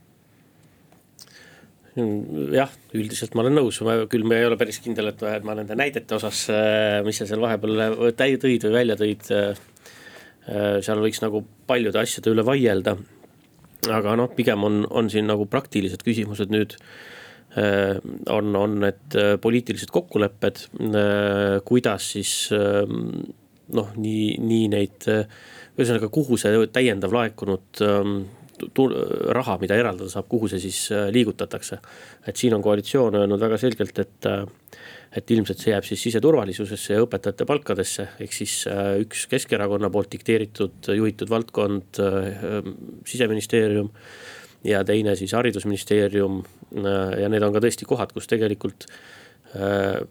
jah, üldiselt ma olen nõus, küll ma ei ole päris kindel, et ma nende näidete osas, äh, mis sa seal vahepeal tõid või välja tõid. Äh, äh, seal võiks nagu paljude asjade üle vaielda. aga noh, pigem on, on siin nagu praktilised küsimused nüüd on, on need poliitilised kokkulepped, kuidas siis noh, nii, nii neid, ühesõnaga, kuhu see täiendav laekunud raha, mida eraldada saab, kuhu see siis äh, liigutatakse. et siin on koalitsioon öelnud väga selgelt, et, äh, et ilmselt see jääb siis siseturvalisusesse ja õpetajate palkadesse, ehk siis äh, üks Keskerakonna poolt dikteeritud, juhitud valdkond, siseministeerium ja teine siis haridusministeerium. ja need on ka tõesti kohad, kus tegelikult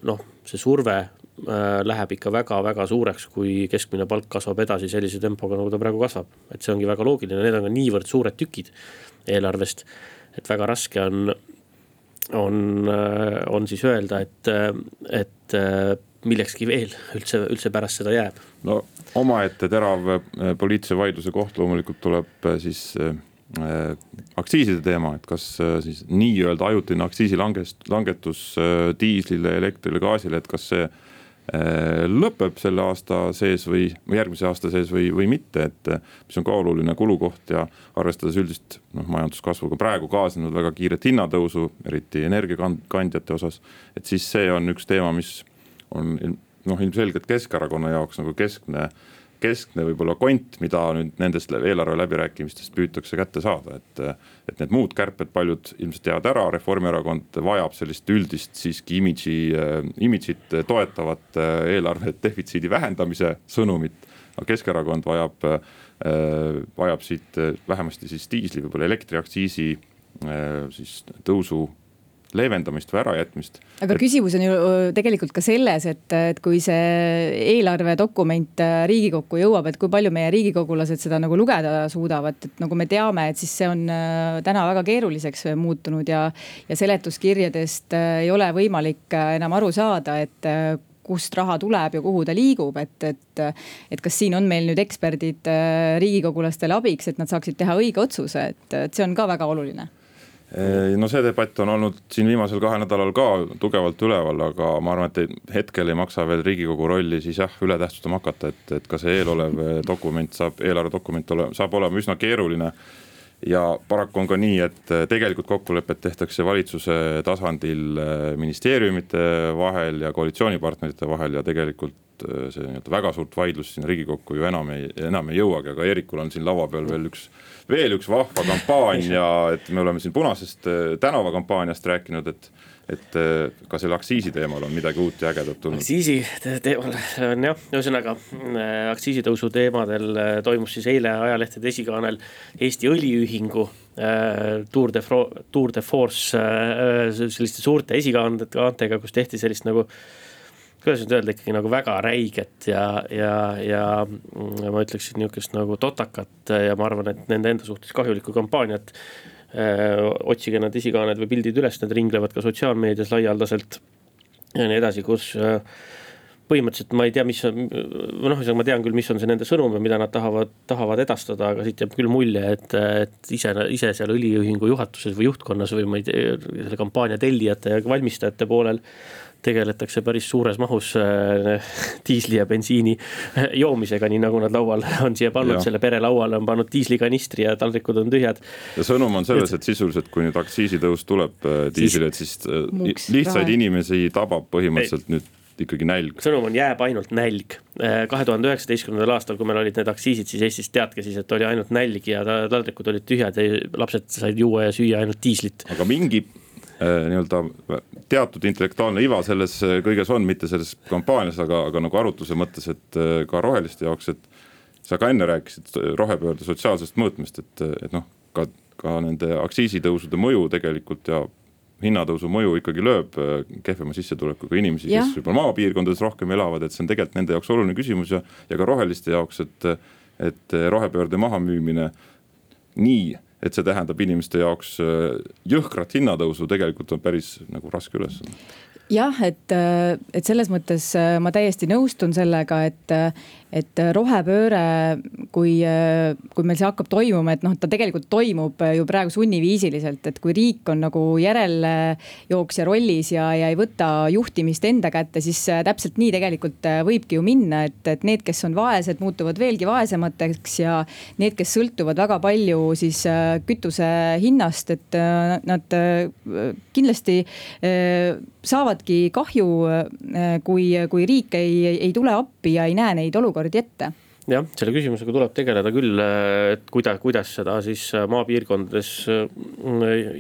noh, see surve läheb ikka väga-väga suureks, kui keskmine palk kasvab edasi sellise tempoga, nagu ta praegu kasvab. et see ongi väga loogiline, need on ka niivõrd suured tükid eelarvest, et väga raske on, on, äh, on siis öelda, et, et millekski veel üldse, üldse pärast seda jääb. no omaette terav poliitilise vaidluse koht loomulikult tuleb siis Äh, aktsiiside teema, et kas äh, siis nii-öelda ajutine aktsiisilanges-, langetus äh, diislile, elektrile, gaasile, et kas see lõpeb selle aasta sees või, või järgmise aasta sees või, või mitte, et mis on ka oluline kulukoht ja arvestades üldist noh, majanduskasvuga praegu kaasnenud väga kiiret hinnatõusu, eriti energiakandjate osas. et siis see on üks teema, mis on noh, ilmselgelt Keskerakonna jaoks nagu keskne keskne võib-olla kont, mida nüüd nendest eelarve läbirääkimistest püütakse kätte saada, et. et need muud kärped, paljud ilmselt jäävad ära, Reformierakond vajab sellist üldist siiski imidži, imidžit toetavat eelarve defitsiidi vähendamise sõnumit. aga Keskerakond vajab, vajab siit vähemasti siis diisli, võib-olla elektriaktsiisi siis tõusu leevendamist või ärajätmist. aga küsimus on ju tegelikult ka selles, et, et kui see eelarvedokument äh, Riigikokku jõuab, et kui palju meie riigikogulased seda nagu lugeda suudavad, et nagu me teame, et siis see on äh, täna väga keeruliseks muutunud ja. ja seletuskirjadest äh, ei ole võimalik enam aru saada, et kust raha tuleb ja kuhu ta liigub, et, et. et kas siin on meil nüüd eksperdid riigikogulastele abiks, et nad saaksid teha õige otsuse, et, et see on ka väga oluline no see debatt on olnud siin viimasel kahel nädalal ka tugevalt üleval, aga ma arvan, et hetkel ei maksa veel riigikogu rolli siis jah, üle tähtsustama hakata, et, et ka see eelolev dokument saab, eelarvedokument ole, saab olema üsna keeruline. Ja paraku on ka nii, et tegelikult kokkulepped tehtakse valitsuse tasandil ministeeriumite vahel ja koalitsioonipartnerite vahel ja tegelikult see nii-öelda väga suurt vaidlust sinna riigikokku ju enam ei, enam ei jõuagi, aga Eerikul on siin laua peal veel üks veel üks vahva kampaania, et me oleme siin punasest äh, tänavakampaaniast rääkinud, et et äh, ka selle aktsiisi teemal on midagi uut ja ägedat tulnud. aktsiisi teemal on jah, ühesõnaga äh, aktsiisitõusu teemadel toimus siis eile ajalehtede esikaanel Eesti Õliühingu Tour de, Tour de Force selliste suurte esikaantega, kus tehti sellist nagu kuidas nüüd öelda, ikkagi nagu väga räiget ja, ja, ja ma ütleksin nihukest nagu totakat ja ma arvan, et nende enda suhtes kahjulikku kampaaniat. Otsige need esikaaned või pildid üles, need ringlevad ka sotsiaalmeedias laialdaselt ja nii edasi, kus põhimõtteliselt ma ei tea, mis on, noh, ma tean küll, mis on see nende sõnum ja mida nad tahavad, tahavad edastada, aga siit jääb küll mulje, et, et ise, ise seal õliühingu juhatuses või juhtkonnas või ma ei tea, selle kampaania tellijate ja valmistajate poolel tegeletakse päris suures mahus äh, diisli ja bensiini äh, joomisega, nii nagu nad laual on siia pannud, selle pere lauale on pannud diislikanistri ja taldrikud on tühjad. ja sõnum on selles, et sisuliselt, kui nüüd aktsiisitõus tuleb äh, diislile, et siis lihtsaid inimesi tabab põhimõtteliselt ei. nüüd ikkagi nälg. sõnum on, jääb ainult nälg. kahe tuhande üheksateistkümnendal aastal, kui meil olid need aktsiisid, siis Eestis teadke siis, et oli ainult nälg ja taldrikud olid tühjad ja lapsed said juua ja süüa ainult diislit. aga mingi Äh, nii-öelda teatud intellektuaalne iva selles äh, kõiges on, mitte selles kampaanias, aga, aga nagu arutluse mõttes, et äh, ka roheliste jaoks, et. sa ka enne rääkisid rohepöörde sotsiaalsest mõõtmest, et, et noh, ka, ka nende aktsiisitõusude mõju tegelikult ja hinnatõusu mõju ikkagi lööb kehvema sissetulekuga inimesi, kes võib-olla maapiirkondades rohkem elavad, et see on tegelikult nende jaoks oluline küsimus ja, ja ka roheliste jaoks, et, et rohepöörde mahamüümine nii et see tähendab inimeste jaoks äh, jõhkrat hinnatõusu, tegelikult on päris nagu raske ülesanne. Jah, et, äh, et selles mõttes äh, ma täiesti nõustun sellega, et, et rohepööre, kui, kui meil see hakkab toimuma, et noh, ta tegelikult toimub ju praegu sunniviisiliselt, et kui riik on nagu järelejooksja rollis ja, ja ei võta juhtimist enda kätte, siis täpselt nii tegelikult võibki ju minna, et, et need, kes on vaesed, muutuvad veelgi vaesemateks ja need, kes sõltuvad väga palju siis kütuse hinnast, et nad kindlasti saavadki kahju, kui, kui riik ei, ei tule appi ja ei näe neid olukordi ette jah, selle küsimusega tuleb tegeleda küll, et kuidas, kuidas seda siis maapiirkondades äh,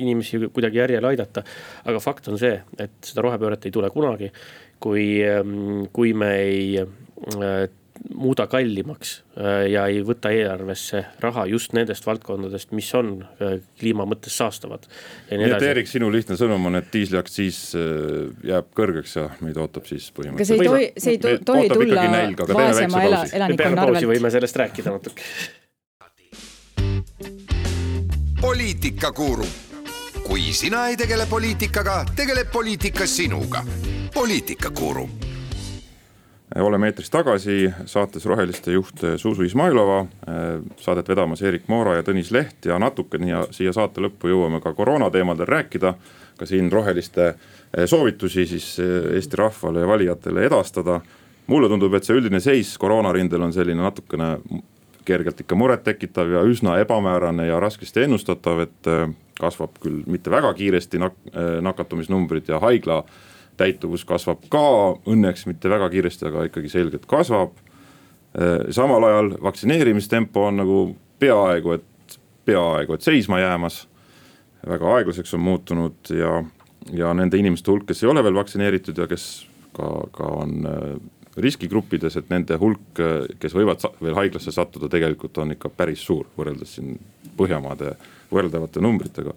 inimesi kuidagi järjele aidata. aga fakt on see, et seda rohepööret ei tule kunagi, kui, ähm, kui me ei äh, muuda kallimaks äh, ja ei võta eelarvesse raha just nendest valdkondadest, mis on äh, kliima mõttes saastavad. nii et Eerik, sinu lihtne sõnum on, et diisliaktsiis äh, jääb kõrgeks ja meid ootab siis põhimõtteliselt. aga see ei tohi, see ei tohi tulla nälg, vaesema ela, elanikkonna arvelt. võime sellest rääkida natuke. poliitikakuru, kui sina ei tegele poliitikaga, tegeleb poliitika sinuga. poliitikakuru oleme eetris tagasi, saates Roheliste juht Zuzu Izmailova, saadet vedamas Erik Moora ja Tõnis Leht ja natukene siia saate lõppu jõuame ka koroona teemadel rääkida. ka siin Roheliste soovitusi siis Eesti rahvale ja valijatele edastada. mulle tundub, et see üldine seis koroonarindel on selline natukene kergelt ikka murettekitav ja üsna ebamäärane ja raskesti ennustatav, et kasvab küll mitte väga kiiresti nak-, nakatumisnumbrid ja haigla täituvus kasvab ka õnneks mitte väga kiiresti, aga ikkagi selgelt kasvab. Äh, samal ajal vaktsineerimistempo on nagu peaaegu, et peaaegu, et seisma jäämas. väga aeglaseks on muutunud ja, ja nende inimeste hulk, kes ei ole veel vaktsineeritud ja kes ka, ka on äh, riskigruppides, et nende hulk, kes võivad veel haiglasse sattuda, tegelikult on ikka päris suur võrreldes siin Põhjamaade võrreldavate numbritega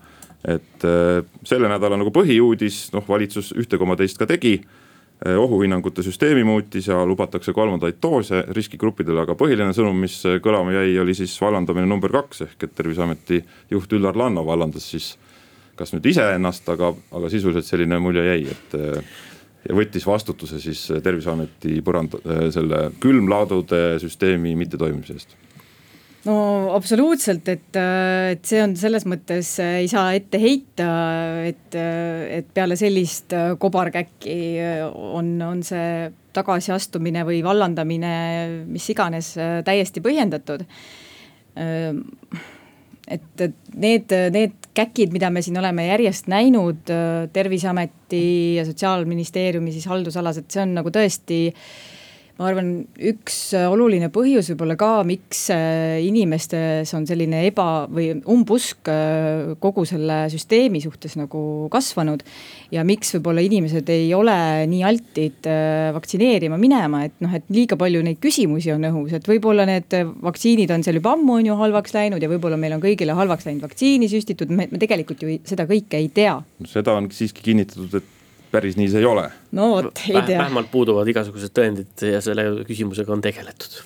et äh, selle nädala nagu põhiuudis, noh valitsus ühte koma teist ka tegi äh, ohuhinnangute süsteemi muutis ja lubatakse kolmandaid doose riskigruppidele, aga põhiline sõnum, mis äh, kõlama jäi, oli siis vallandamine number kaks ehk et terviseameti juht Üllar Lanno vallandas siis. kas nüüd iseennast, aga, aga sisuliselt selline mulje jäi, et ja võttis vastutuse siis terviseameti põrand, selle külmlaadude süsteemi mittetoimimise eest no absoluutselt, et, et see on selles mõttes ei saa ette heita, et, et peale sellist kobarkäkki on, on see tagasiastumine või vallandamine, mis iganes, täiesti põhjendatud. et, et need, need käkid, mida me siin oleme järjest näinud terviseameti ja sotsiaalministeeriumi siis haldusalas, et see on nagu tõesti ma arvan, üks äh, oluline põhjus võib-olla ka, miks äh, inimestes on selline eba või umbusk äh, kogu selle süsteemi suhtes nagu kasvanud. ja miks võib-olla inimesed ei ole nii altid vaktsineerima minema, et noh, et liiga palju neid küsimusi on õhus, et võib-olla need vaktsiinid on seal juba ammu on ju halvaks läinud ja võib-olla meil on kõigile halvaks läinud vaktsiini süstitud, me, tegelikult ju seda kõike ei tea. seda on siiski kinnitatud, et päris nii see ei ole. no vot, ei tea. vähemalt puuduvad igasugused tõendid ja selle küsimusega on tegeletud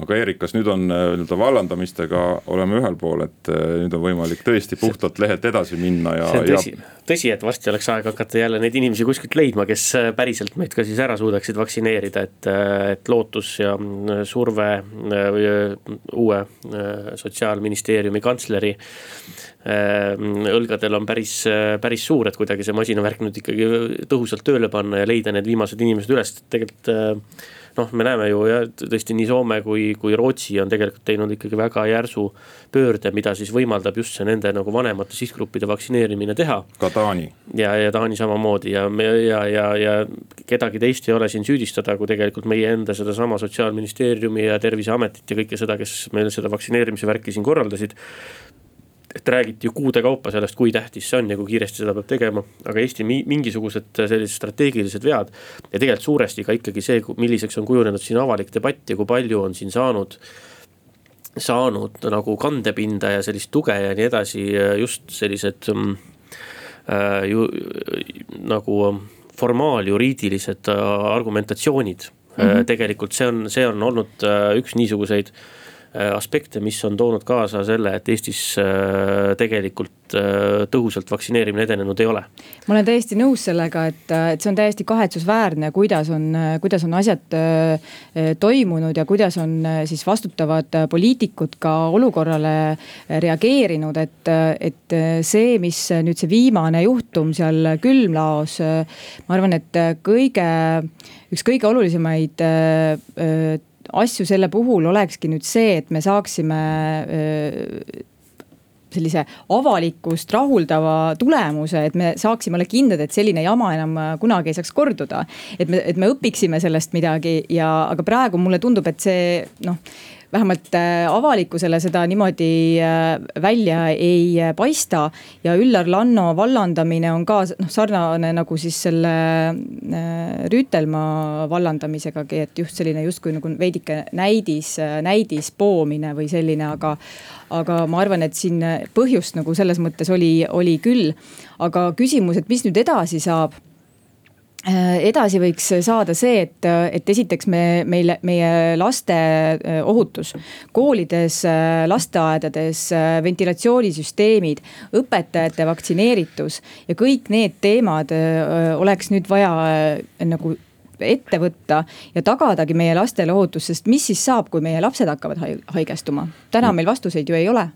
aga Eerik, kas nüüd on äh, nii-öelda vallandamistega oleme ühel pool, et äh, nüüd on võimalik tõesti puhtalt lehelt edasi minna ja. see on tõsi ja..., tõsi, et varsti oleks aeg hakata jälle neid inimesi kuskilt leidma, kes äh, päriselt meid ka siis ära suudaksid vaktsineerida, et, et lootus ja surve uue sotsiaalministeeriumi kantsleri õlgadel on päris, päris suur, et kuidagi see masinavärk nüüd ikkagi tõhusalt tööle panna ja leida need viimased inimesed üles, et tegelikult noh, me näeme ju jah, tõesti nii Soome kui, kui Rootsi on tegelikult teinud ikkagi väga järsu pöörde, mida siis võimaldab just see nende nagu vanemate sihtgruppide vaktsineerimine teha. ka Taani. ja, ja Taani samamoodi ja me ja, ja, ja kedagi teist ei ole siin süüdistada, kui tegelikult meie enda sedasama sotsiaalministeeriumi ja terviseametit ja kõike seda, kes meil seda vaktsineerimise värki siin korraldasid et räägiti ju kuude kaupa sellest, kui tähtis see on ja kui kiiresti seda peab tegema, aga Eesti mingisugused sellised strateegilised vead. ja tegelikult suuresti ka ikkagi see, milliseks on kujunenud siin avalik debatt ja kui palju on siin saanud saanud nagu kandepinda ja sellist tuge ja nii edasi, just sellised mm, äh, ju nagu formaaljuriidilised äh, argumentatsioonid mm. -hmm. tegelikult see on, see on olnud äh, üks niisuguseid äh, Äh, aspekte, mis on toonud kaasa selle, et Eestis äh, tegelikult äh, tõhusalt vaktsineerimine edenenud ei ole. ma olen täiesti nõus sellega, et, et see on täiesti kahetsusväärne, kuidas on, kuidas on asjad toimunud ja kuidas on siis vastutavad poliitikud ka olukorrale reageerinud, et, et see, mis nüüd see viimane juhtum seal külmlaos, ma arvan, et kõige, üks kõige olulisemaid asju selle puhul olekski nüüd see, et me saaksime sellise avalikkust rahuldava tulemuse, et me saaksime olla kindlad, et selline jama enam kunagi ei saaks korduda. et me, et me õpiksime sellest midagi ja, aga praegu mulle tundub, et see noh vähemalt äh, avalikkusele seda niimoodi äh, välja ei äh, paista. ja Üllar Lanno vallandamine on ka noh, sarnane nagu siis selle Rüütelmaa vallandamisegagi, et just selline justkui nagu veidike näidis, näidispoomine või selline, aga aga ma arvan, et siin põhjust nagu selles mõttes oli, oli küll. aga küsimus, et mis nüüd edasi saab edasi võiks saada see, et, et esiteks me, meile, meie laste äh, ohutus. koolides, äh, lasteaedades, ventilatsioonisüsteemid, õpetajate vaktsineeritus ja kõik need teemad oleks nüüd vaja nagu ette võtta ja tagadagi meie lastele ohutus, sest mis siis saab, kui meie lapsed hakkavad haigestuma? täna meil vastuseid ju ei ole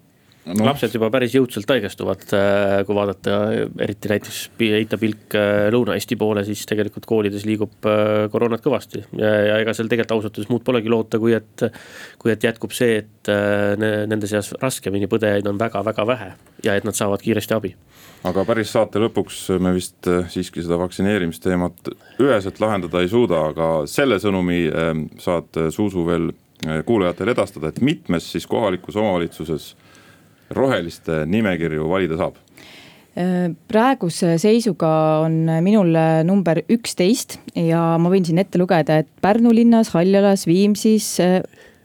no.. lapsed juba päris jõudsalt haigestuvad, äh, kui vaadata eriti näiteks heita pilk äh, Lõuna-Eesti poole, siis tegelikult koolides liigub äh, koroonat kõvasti. ja, ja ega seal tegelikult ausalt öeldes muud polegi loota, kui et, kui et jätkub see, et nende seas raskemini põdejaid on väga-väga vähe ja et nad saavad kiiresti abi aga päris saate lõpuks me vist siiski seda vaktsineerimisteemat üheselt lahendada ei suuda, aga selle sõnumi saad Zuzu veel kuulajatele edastada, et mitmes siis kohalikus omavalitsuses roheliste nimekirju valida saab? praeguse seisuga on minul number üksteist ja ma võin siin ette lugeda, et Pärnu linnas, Haljalas, Viimsis,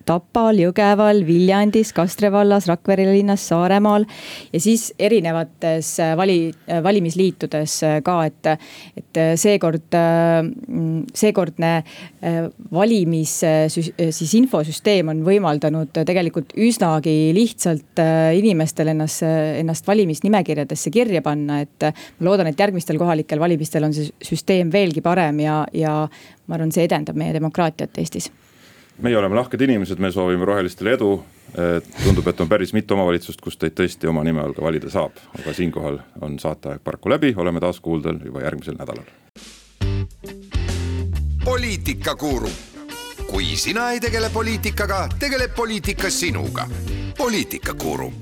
Tapal, Jõgeval, Viljandis, Kastre vallas, Rakvere linnas, Saaremaal. ja siis erinevates äh, vali, äh, valimisliitudes äh, ka, et, et seekord, seekordne valimis siis infosüsteem on võimaldanud tegelikult üsnagi lihtsalt inimestel ennast, ennast valimisnimekirjadesse kirja panna, et. ma loodan, et järgmistel kohalikel valimistel on see süsteem veelgi parem ja, ja ma arvan, see edendab meie demokraatiat Eestis meie oleme lahked inimesed, me soovime rohelistele edu. tundub, et on päris mitu omavalitsust, kus teid tõesti oma nime all ka valida saab, aga siinkohal on saateaeg paraku läbi, oleme taas kuuldel juba järgmisel nädalal. poliitikakuru, kui sina ei tegele poliitikaga, tegeleb poliitika sinuga. poliitikakuru